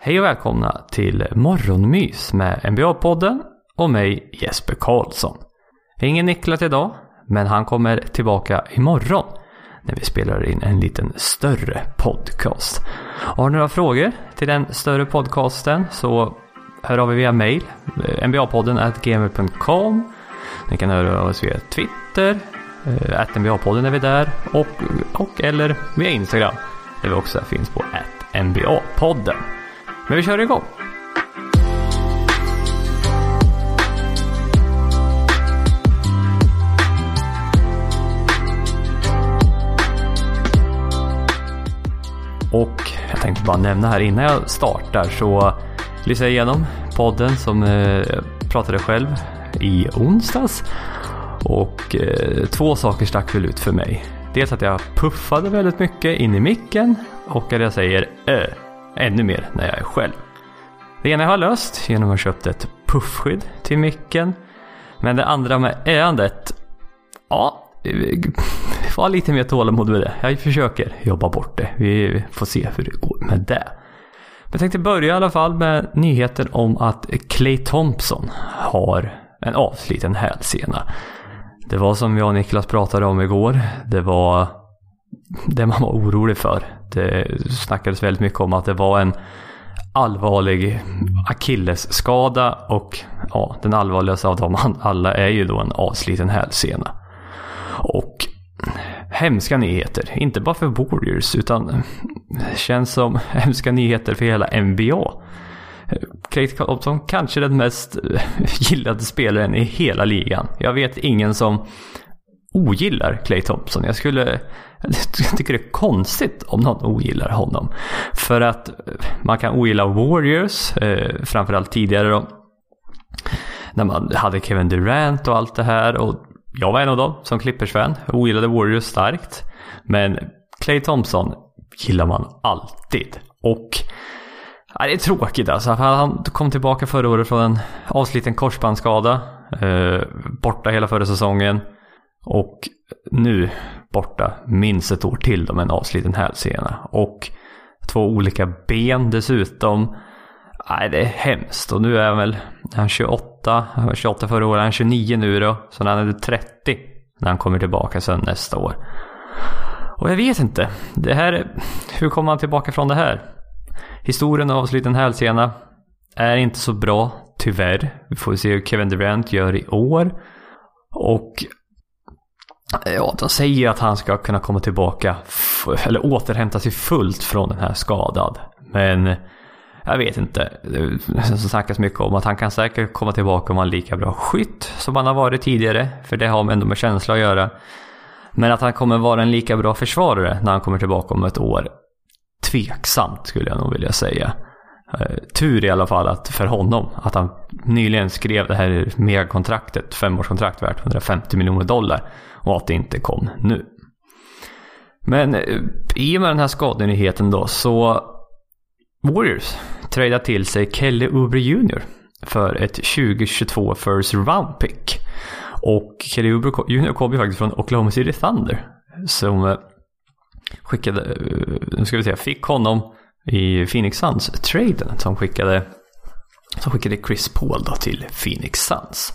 Hej och välkomna till Morgonmys med NBA-podden och mig Jesper Karlsson. Ingen Niklas idag, men han kommer tillbaka imorgon när vi spelar in en liten större podcast. Har ni några frågor till den större podcasten så hör av er via mail, nba-podden gmail.com. Ni kan höra av oss via Twitter, eh, att nba-podden är vi där och, och eller via Instagram där vi också finns på nba-podden. Men vi kör igång. Och jag tänkte bara nämna här innan jag startar så lyssnade jag igenom podden som eh, pratade själv i onsdags. Och eh, två saker stack väl ut för mig. Dels att jag puffade väldigt mycket in i micken och att jag säger ö ännu mer när jag är själv. Det ena jag har löst genom att ha köpt ett puffskydd till micken. Men det andra med öandet, ja, var lite mer tålamod med det. Jag försöker jobba bort det. Vi får se hur det går med det. Jag tänkte börja i alla fall med nyheten om att Clay Thompson har en avsliten hälsena. Det var som jag och Niklas pratade om igår. Det var det man var orolig för. Det snackades väldigt mycket om att det var en allvarlig akillesskada och ja, den allvarligaste av dem alla är ju då en avsliten hälsena. Och hemska nyheter, inte bara för Warriors utan känns som hemska nyheter för hela NBA. Clay Thompson kanske den mest gillade spelaren i hela ligan. Jag vet ingen som ogillar Clay Thompson. Jag skulle jag tycker det är konstigt om någon ogillar honom. För att eh, man kan ogilla Warriors, eh, framförallt tidigare då. När man hade Kevin Durant och allt det här. Och jag var en av dem som Clippers-fan. Ogillade Warriors starkt. Men Clay Thompson gillar man alltid. Och ja, det är tråkigt alltså. Han kom tillbaka förra året från en avsliten korsbandsskada. Eh, borta hela förra säsongen. Och nu borta minst ett år till då med en avsliten hälsena. Och två olika ben dessutom. Nej, det är hemskt. Och nu är han väl han 28. Han var 28 förra året. Han är 29 nu då. Så när han är 30 när han kommer tillbaka sen nästa år. Och jag vet inte. Det här, hur kommer han tillbaka från det här? Historien av avsliten hälsena är inte så bra, tyvärr. Vi får se hur Kevin Durant gör i år. Och Eh, ja, de säger att han ska kunna komma tillbaka eller återhämta sig fullt från den här skadad. Men jag vet inte. Det snackas mycket om att han kan säkert komma tillbaka om han är lika bra skytt som han har varit tidigare. För det har ändå med känsla att göra. Men att han kommer vara en lika bra försvarare när han kommer tillbaka om ett år. Tveksamt skulle jag nog vilja säga. Eh, tur i alla fall att för honom att han nyligen skrev det här megakontraktet, femårskontrakt värt 150 miljoner dollar och att det inte kom nu. Men eh, i och med den här skadenyheten då så Warriors tradar till sig Kelly Oubre Jr. för ett 2022 first round pick. Och Kelly Oubre Jr. kom ju faktiskt från Oklahoma City Thunder som eh, skickade, nu ska vi säga, fick honom i Phoenix Suns-traden som skickade, som skickade Chris Paul då till Phoenix Suns.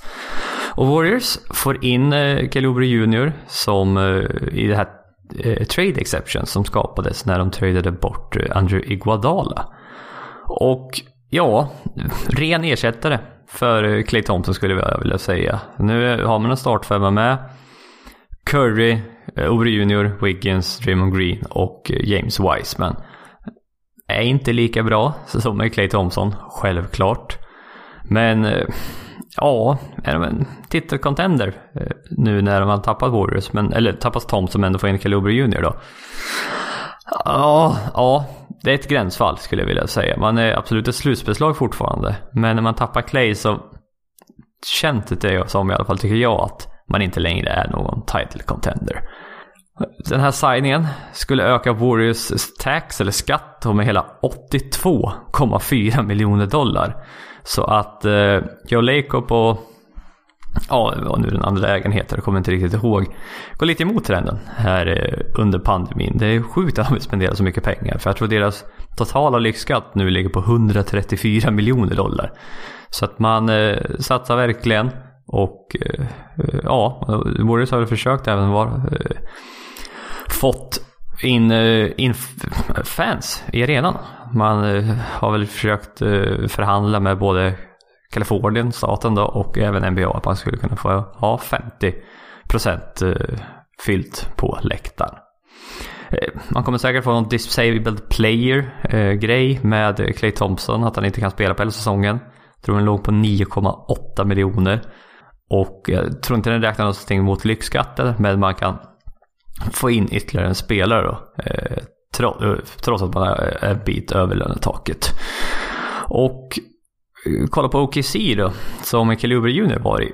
Och Warriors får in eh, Kelly Jr. som eh, i det här eh, trade exception som skapades när de tradade bort eh, Andrew Iguadala. Och ja, ren ersättare för eh, Clay Thompson skulle jag vilja säga. Nu har man en startfemma med Curry, eh, Obre Jr, Wiggins, Draymond Green och James Wiseman är inte lika bra som med Clay Thompson, självklart. Men eh, ja, är de en titelcontender eh, nu när de har tappat Warriors, men, eller tappat Thompson men ändå får in Calibre Junior då. Ja, ja, det är ett gränsfall skulle jag vilja säga. Man är absolut ett slutspelslag fortfarande. Men när man tappar Clay så känns det som i alla fall tycker jag att man inte längre är någon title contender. Den här signingen skulle öka Warriors tax eller skatt med hela 82,4 miljoner dollar. Så att eh, Joe Lacob och ja, vad nu den andra ägaren heter, jag kommer inte riktigt ihåg, går lite emot trenden här eh, under pandemin. Det är sjukt att de spenderar så mycket pengar. För jag tror deras totala lyxskatt nu ligger på 134 miljoner dollar. Så att man eh, satsar verkligen och eh, ja, Warriors har väl försökt även vara eh, fått in, eh, in fans i arenan. Man eh, har väl försökt eh, förhandla med både Kalifornien, staten då, och även NBA att man skulle kunna få ha 50% fyllt på läktaren. Man kommer säkert få någon disabled player-grej med Clay Thompson, att han inte kan spela på hela säsongen. Jag tror den låg på 9,8 miljoner. Och jag tror inte den räknar någonting mot lyxskatten, men man kan få in ytterligare en spelare då. Eh, eh trots att man är en bit över lönetaket. Och eh, kolla på OKC då, som Kelly Jr var i.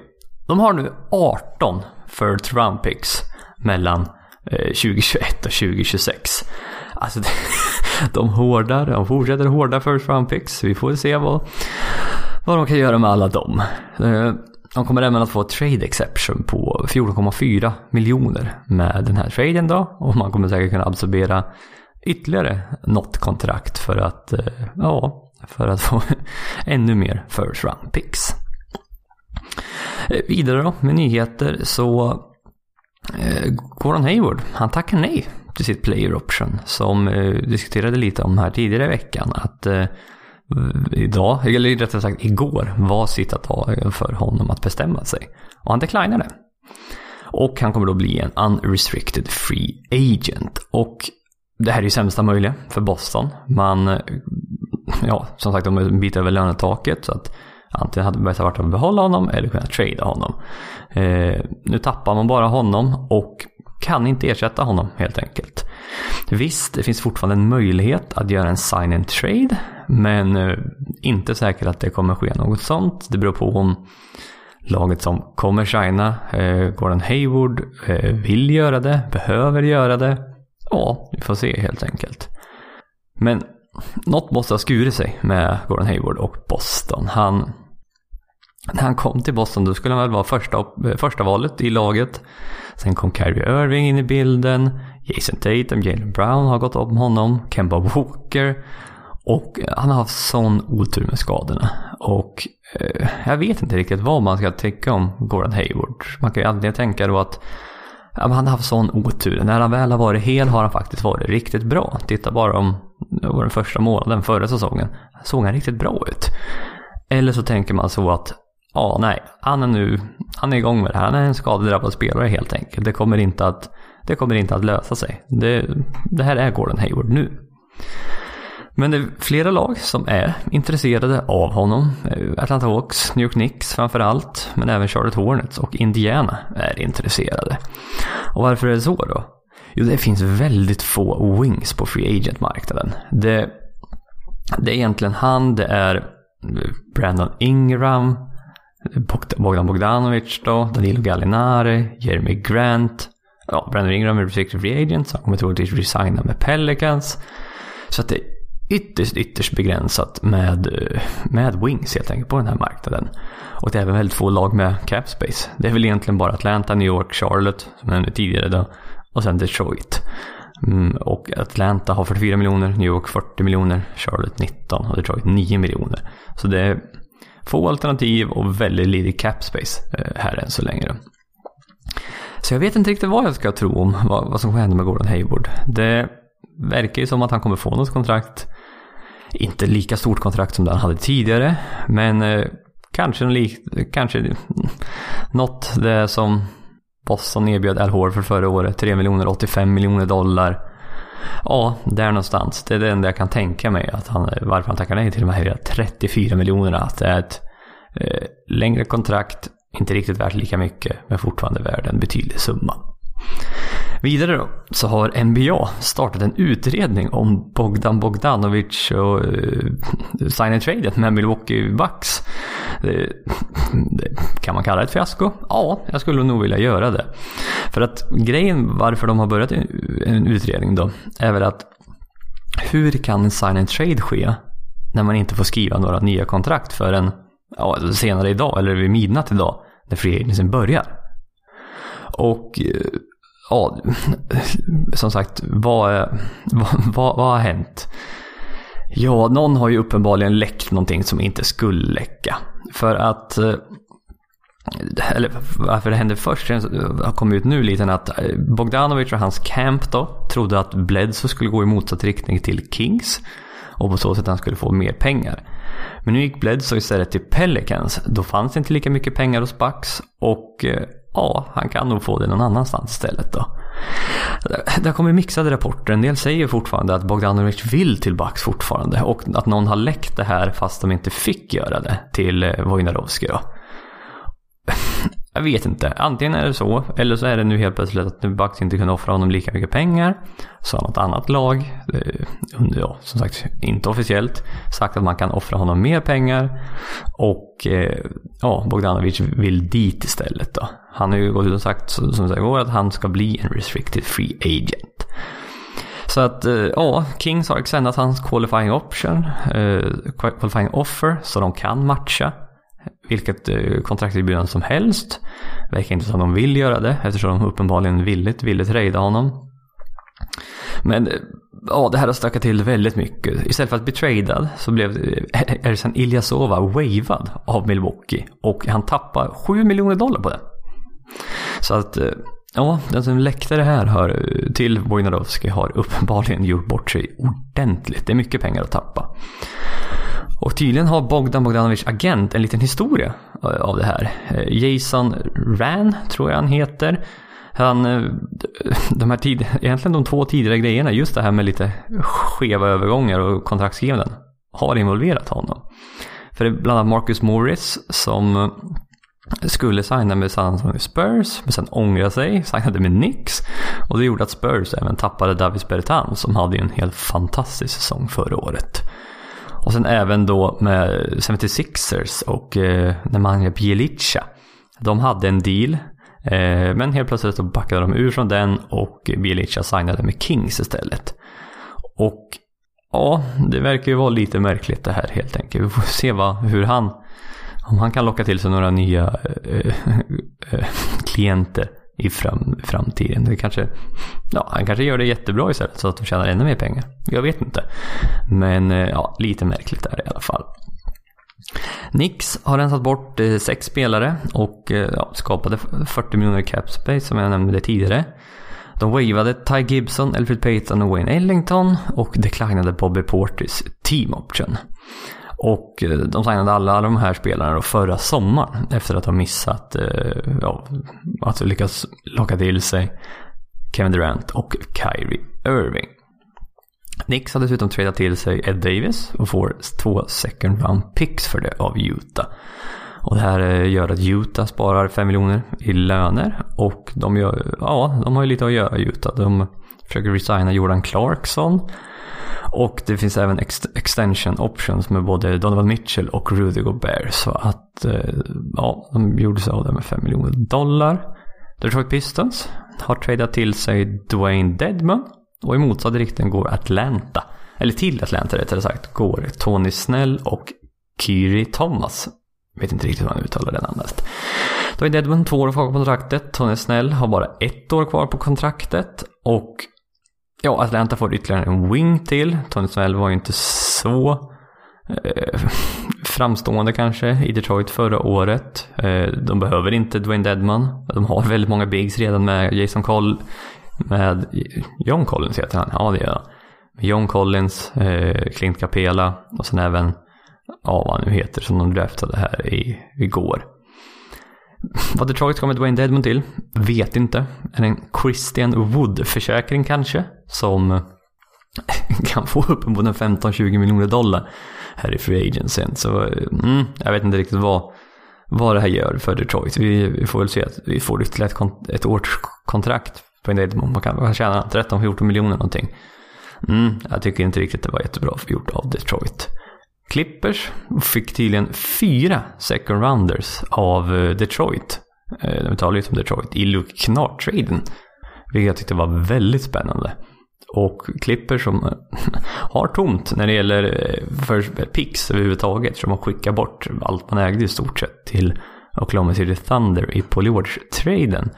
De har nu 18 first round picks mellan eh, 2021 och 2026. Alltså de hårdar, de fortsätter hårda first round picks. Vi får se vad, vad de kan göra med alla dem. De kommer även att få trade exception på 14,4 miljoner med den här traden då. Och man kommer säkert kunna absorbera ytterligare något kontrakt för att, eh, ja, för att få ännu mer first round picks. Eh, vidare då med nyheter så eh, Gordon Hayward, han tackar nej till sitt player option som diskuterade lite om här tidigare i veckan. Att Eh, idag, eller rättare sagt igår, var sista dagen för honom att bestämma sig. Och han declinade. Och han kommer då bli en unrestricted free agent. Och det här är ju sämsta möjliga för Boston. Man, eh, ja, som sagt, de är en bit över lönetaket. Så att antingen hade det bästa varit att behålla honom eller kunna trada honom. Eh, nu tappar man bara honom och kan inte ersätta honom helt enkelt. Visst, det finns fortfarande en möjlighet att göra en sign and trade. Men eh, inte säkert att det kommer ske något sånt. Det beror på om laget som kommer signa, eh, Gordon Hayward, eh, vill göra det, behöver göra det. Ja, vi får se helt enkelt. Men något måste ha skurit sig med Gordon Hayward och Boston. Han, när han kom till Boston då skulle han väl vara första, första valet i laget. Sen kom Kyrie Irving in i bilden. Jason Tatum, Jalen Brown har gått om honom. Kemba Walker. Och eh, han har haft sån otur med skadorna. Och eh, jag vet inte riktigt vad man ska tycka om Gordon Hayward. Man kan ju alltid tänka då att ja, han har haft sån otur. När han väl har varit hel har han faktiskt varit riktigt bra. Titta bara om det var den första månaden förra säsongen. Såg han riktigt bra ut. Eller så tänker man så att ja, nej, han är nu han är igång med det här. Han är en skadedrabbad spelare helt enkelt. Det kommer inte att, det kommer inte att lösa sig. Det, det här är Gordon Hayward nu. Men det är flera lag som är intresserade av honom. Eh, Atlanta Hawks, New York Knicks framförallt, men även Charlotte Hornets och Indiana är intresserade. Och varför är det så då? Jo, det finns väldigt få wings på free agent-marknaden. Det, det är egentligen han, det är eh, Brandon Ingram, Bogdan Bogdanovic då, Danilo Gallinari, Jeremy Grant. Ja, Brandon Ingram är restricted free agent, så han kommer troligtvis resigna med Pelicans. Så att det ytterst, ytterst begränsat med, med wings helt enkelt på den här marknaden. Och det är även väldigt få lag med cap space. Det är väl egentligen bara Atlanta, New York, Charlotte, som jag nämnde tidigare då, och sen Detroit. Mm, och Atlanta har 44 miljoner, New York 40 miljoner, Charlotte 19 och Detroit 9 miljoner. Så det är få alternativ och väldigt lite cap space eh, här än så länge. Så jag vet inte riktigt vad jag ska tro om vad, vad som kommer hända med Gordon Hayward. Det verkar ju som att han kommer få något kontrakt. Inte lika stort kontrakt som det han hade tidigare, men eh, kanske, lik, kanske något det som Boston erbjöd Al Horford förra året. 3 miljoner, 85 miljoner dollar. Ja, där någonstans. Det är det enda jag kan tänka mig. Att han, varför han tackar nej till de här 34 miljonerna. Att det är ett eh, längre kontrakt, inte riktigt värt lika mycket, men fortfarande värd en betydlig summa. Vidare då, så har NBA startat en utredning om Bogdan Bogdanovic och uh, sign and trade med Milwaukee Bucks. Det, det, kan man kalla det ett fiasko? Ja, jag skulle nog vilja göra det. För att grejen varför de har börjat en utredning då, är väl att hur kan en sign and trade ske när man inte får skriva några nya kontrakt förrän ja, senare idag eller vid midnatt idag när Free Agency börjar. Och eh, ja, som sagt, vad, vad, vad, vad har hänt? Ja, någon har ju uppenbarligen läckt någonting som inte skulle läcka. För att eh, eller varför det hände först, det har kommit ut nu lite att eh, Bogdanovic och hans camp då trodde att Bledsoe skulle gå i motsatt riktning till Kings och på så sätt han skulle få mer pengar. Men nu gick Bledsoe istället till Pelicans. Då fanns det inte lika mycket pengar hos Bucks och eh, ja, han kan nog få det någon annanstans istället då. Det har kommit mixade rapporter. En del säger fortfarande att Bogdanovic vill till Bucks fortfarande och att någon har läckt det här fast de inte fick göra det till eh, Wojnarowski då. Jag vet inte. Antingen är det så, eller så är det nu helt plötsligt att Bucks inte kunde offra honom lika mycket pengar. Så har något annat lag, under, ja, som sagt inte officiellt, sagt att man kan offra honom mer pengar. Och eh, ja, Bogdanovic vill dit istället då. Han har ju gått ut och sagt, som det går, att han ska bli en restricted free agent. Så att eh, ja, Kings har extendat hans qualifying option, eh, qualifying offer, så de kan matcha vilket eh, kontrakterbjudande som helst. Verkar inte som de vill göra det eftersom de uppenbarligen villigt ville trada honom. Men eh, ja, det här har stökat till väldigt mycket. Istället för att bli tradad så blev eh, Ersan Ilyasova wavad av Milwaukee och han tappar 7 miljoner dollar på det. Så att eh, ja, den som läckte det här hör till Wojnarowski har uppenbarligen gjort bort sig ordentligt. Det är mycket pengar att tappa. Och tydligen har Bogdan Bogdanovic agent en liten historia eh, av det här. Eh, Jason Ran, tror jag han heter. Han, eh, de här tid, egentligen de två tidigare grejerna, just det här med lite skeva övergångar och kontraktskrivanden, har involverat honom. För det är bland annat Marcus Morris som skulle signa med San Antonio Spurs, men sen ångrade sig, signade med Knicks. Och det gjorde att Spurs även tappade Davis Bertan som hade en helt fantastisk säsong förra året. Och sen även då med 76ers och eh, Nemanja Bjelica. De hade en deal. Eh, men helt plötsligt så backade de ur från den och Bjelica signade med Kings istället. Och ja, det verkar ju vara lite märkligt det här helt enkelt. Vi får se vad, hur han, om han kan locka till sig några nya eh, eh klienter i fram, framtiden. Det kanske, ja, han kanske gör det jättebra istället så att de tjänar ännu mer pengar. Jag vet inte. Men eh, ja, lite märkligt är det i alla fall. Nix har rensat bort eh, sex spelare och eh, ja, skapade 40 miljoner cap space som jag nämnde tidigare. De wavade Ty Gibson, Alfred Payton och Wayne Ellington och declinade Bobby Portis team option. Och eh, de signade alla de här spelarna då förra sommaren efter att ha missat, eh, ja, alltså lyckats locka till sig Kevin Durant och Kyrie Irving. Knicks har dessutom tradat till sig Ed Davis och får två second round picks för det av Utah. Och det här eh, gör att Utah sparar 5 miljoner i löner och de, gör, ja, de har ju lite att göra Utah. De försöker resigna Jordan Clarkson och det finns även ex extension options med både Donovan Mitchell och Rudy Gobert. Så att eh, ja, de gjorde sig av det med 5 miljoner dollar. Detroit Pistons har tradeat till sig Dwayne Dedman. Och i motsatt riktning går Atlanta. Eller till Atlanta rättare sagt går Tony Snell och Kyrie Thomas. Jag vet inte riktigt hur man uttalar det namnet. Dwayne Dedman två år kvar på kontraktet. Tony Snell har bara ett år kvar på kontraktet. Och Ja, Atlanta får ytterligare en wing till. Tony Snell var ju inte så eh, framstående kanske i Detroit förra året. Eh, de behöver inte Dwayne Dedman. De har väldigt många bigs redan med Jason Coll med John Collins heter han. Ja, det gör han. John Collins, eh, Clint Capela och sen även, ja vad han nu heter, som de draftade här i, igår. Vad Detroit kommer Dwayne Dedmon till? Vet inte. Är det en Christian Wood-försäkring kanske? Som eh, kan få uppemot 15-20 miljoner dollar här i Free Agency. Så eh, mm, jag vet inte riktigt vad, vad det här gör för Detroit. Vi, vi får väl se att vi får ytterligare ett, ett års kontrakt på en Dedmon. Man kan, man kan tjäna 13-14 miljoner någonting. Mm, jag tycker inte riktigt det var jättebra gjort av Detroit. Clippers fick tydligen fyra second rounders av eh, Detroit. Eh, de talar ju om Detroit i Luke Knar-traden. Vilket jag tyckte var väldigt spännande. Och Clippers som eh, har tomt när det gäller för picks överhuvudtaget. Så har skickar bort allt man ägde i stort sett till Oklahoma City Thunder i Paul George-traden.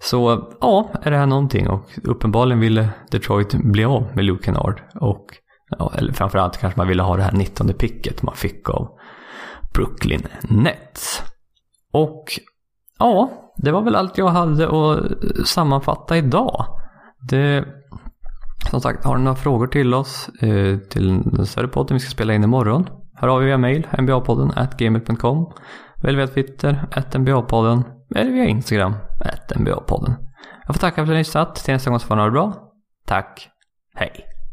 Så ja, är det här någonting och uppenbarligen ville Detroit bli av med Luke Kennard. Och eller framförallt kanske man ville ha det här 19 picket man fick av Brooklyn Nets. Och ja, det var väl allt jag hade att eh, sammanfatta idag. Det, som sagt, har ni några frågor till oss, eh, till den större podden vi ska spela in imorgon, hör av er via mail, nba-podden gmail.com. Välj via Twitter, nba-podden, eller via Instagram, nba-podden. Jag får tacka för att ni lyssnat. Till nästa gång så får ni ha det bra. Tack. Hej.